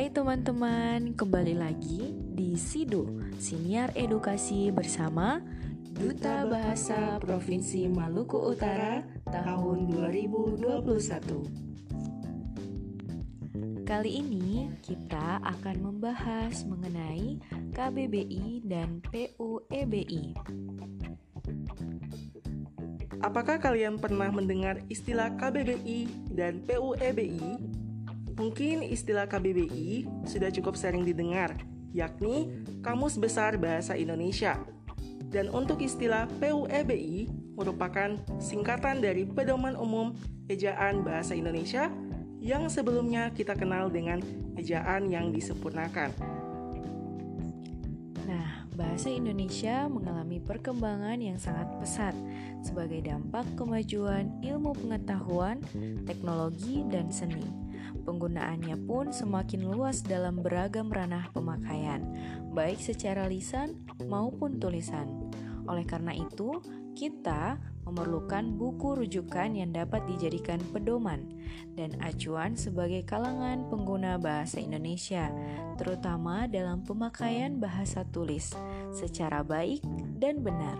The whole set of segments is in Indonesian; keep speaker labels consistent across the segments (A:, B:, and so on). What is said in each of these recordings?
A: Hai teman-teman, kembali lagi di SIDO, Siniar Edukasi bersama Duta Bahasa Provinsi Maluku Utara tahun 2021. Kali ini kita akan membahas mengenai KBBI dan PUEBI.
B: Apakah kalian pernah mendengar istilah KBBI dan PUEBI? Mungkin istilah KBBI sudah cukup sering didengar, yakni Kamus Besar Bahasa Indonesia. Dan untuk istilah PUEBI merupakan singkatan dari Pedoman Umum Ejaan Bahasa Indonesia yang sebelumnya kita kenal dengan ejaan yang disempurnakan.
A: Nah, bahasa Indonesia mengalami perkembangan yang sangat pesat sebagai dampak kemajuan ilmu pengetahuan, teknologi, dan seni. Penggunaannya pun semakin luas dalam beragam ranah pemakaian, baik secara lisan maupun tulisan. Oleh karena itu, kita memerlukan buku rujukan yang dapat dijadikan pedoman dan acuan sebagai kalangan pengguna bahasa Indonesia, terutama dalam pemakaian bahasa tulis secara baik dan benar.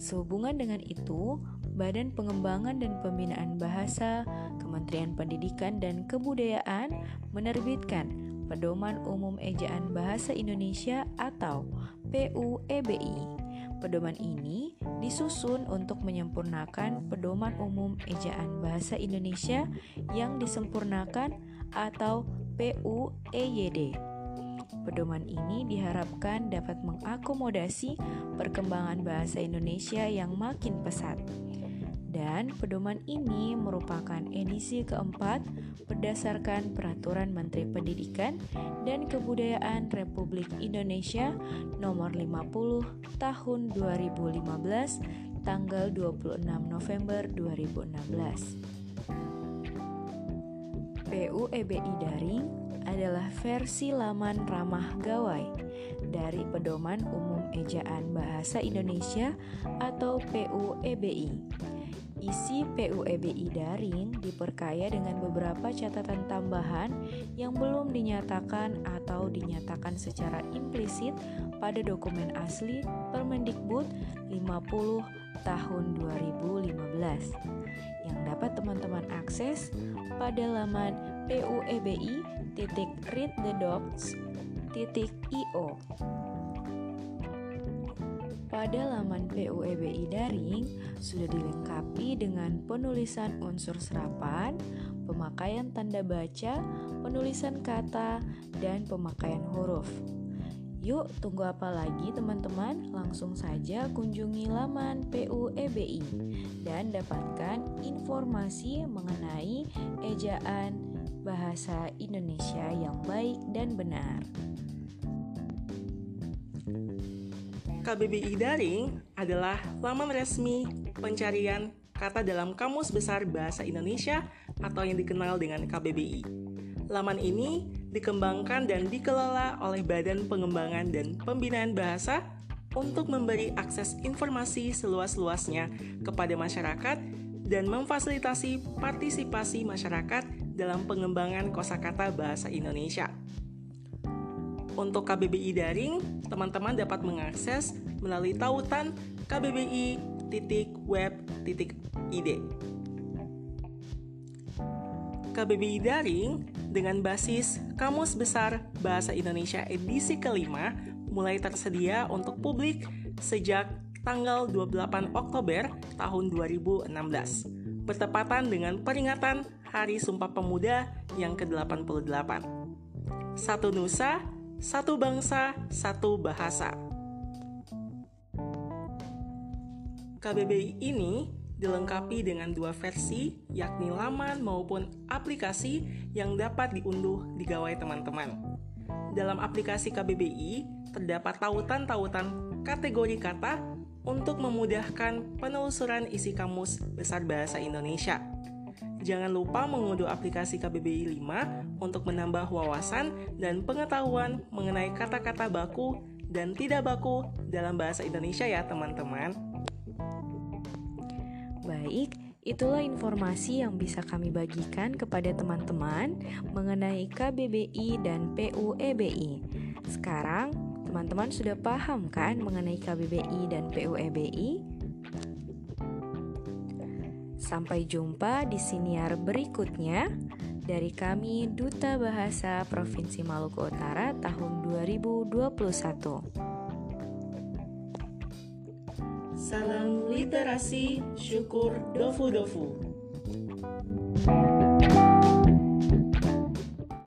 A: Sehubungan dengan itu, Badan Pengembangan dan Pembinaan Bahasa, Kementerian Pendidikan dan Kebudayaan menerbitkan Pedoman Umum Ejaan Bahasa Indonesia atau PUEBI. Pedoman ini disusun untuk menyempurnakan Pedoman Umum Ejaan Bahasa Indonesia yang disempurnakan atau PUEYD. Pedoman ini diharapkan dapat mengakomodasi perkembangan bahasa Indonesia yang makin pesat dan pedoman ini merupakan edisi keempat berdasarkan Peraturan Menteri Pendidikan dan Kebudayaan Republik Indonesia Nomor 50 Tahun 2015 tanggal 26 November 2016. PUEBI daring adalah versi laman ramah gawai dari Pedoman Umum Ejaan Bahasa Indonesia atau PUEBI Isi PUEBI daring diperkaya dengan beberapa catatan tambahan yang belum dinyatakan atau dinyatakan secara implisit pada dokumen asli Permendikbud 50 tahun 2015 yang dapat teman-teman akses pada laman puebi.readthedocs.io. Pada laman PUEBI daring sudah dilengkapi dengan penulisan unsur serapan, pemakaian tanda baca, penulisan kata, dan pemakaian huruf. Yuk, tunggu apa lagi teman-teman? Langsung saja kunjungi laman PUEBI dan dapatkan informasi mengenai ejaan bahasa Indonesia yang baik dan benar.
B: KBBI Daring adalah laman resmi pencarian kata dalam Kamus Besar Bahasa Indonesia atau yang dikenal dengan KBBI. Laman ini dikembangkan dan dikelola oleh Badan Pengembangan dan Pembinaan Bahasa untuk memberi akses informasi seluas-luasnya kepada masyarakat dan memfasilitasi partisipasi masyarakat dalam pengembangan kosakata bahasa Indonesia. Untuk KBBI daring, teman-teman dapat mengakses melalui tautan kbbi.web.id. KBBI daring dengan basis Kamus Besar Bahasa Indonesia edisi kelima mulai tersedia untuk publik sejak tanggal 28 Oktober tahun 2016 bertepatan dengan peringatan Hari Sumpah Pemuda yang ke-88. Satu Nusa, satu bangsa, satu bahasa. KBBI ini dilengkapi dengan dua versi, yakni laman maupun aplikasi yang dapat diunduh di gawai teman-teman. Dalam aplikasi KBBI, terdapat tautan-tautan kategori kata untuk memudahkan penelusuran isi kamus besar bahasa Indonesia. Jangan lupa mengunduh aplikasi KBBI 5 untuk menambah wawasan dan pengetahuan mengenai kata-kata baku dan tidak baku dalam bahasa Indonesia ya teman-teman.
A: Baik, Itulah informasi yang bisa kami bagikan kepada teman-teman mengenai KBBI dan PUEBI. Sekarang, teman-teman sudah paham kan mengenai KBBI dan PUEBI? Sampai jumpa di siniar berikutnya dari kami Duta Bahasa Provinsi Maluku Utara tahun 2021.
B: Salam literasi, syukur dofu-dofu.
A: thank you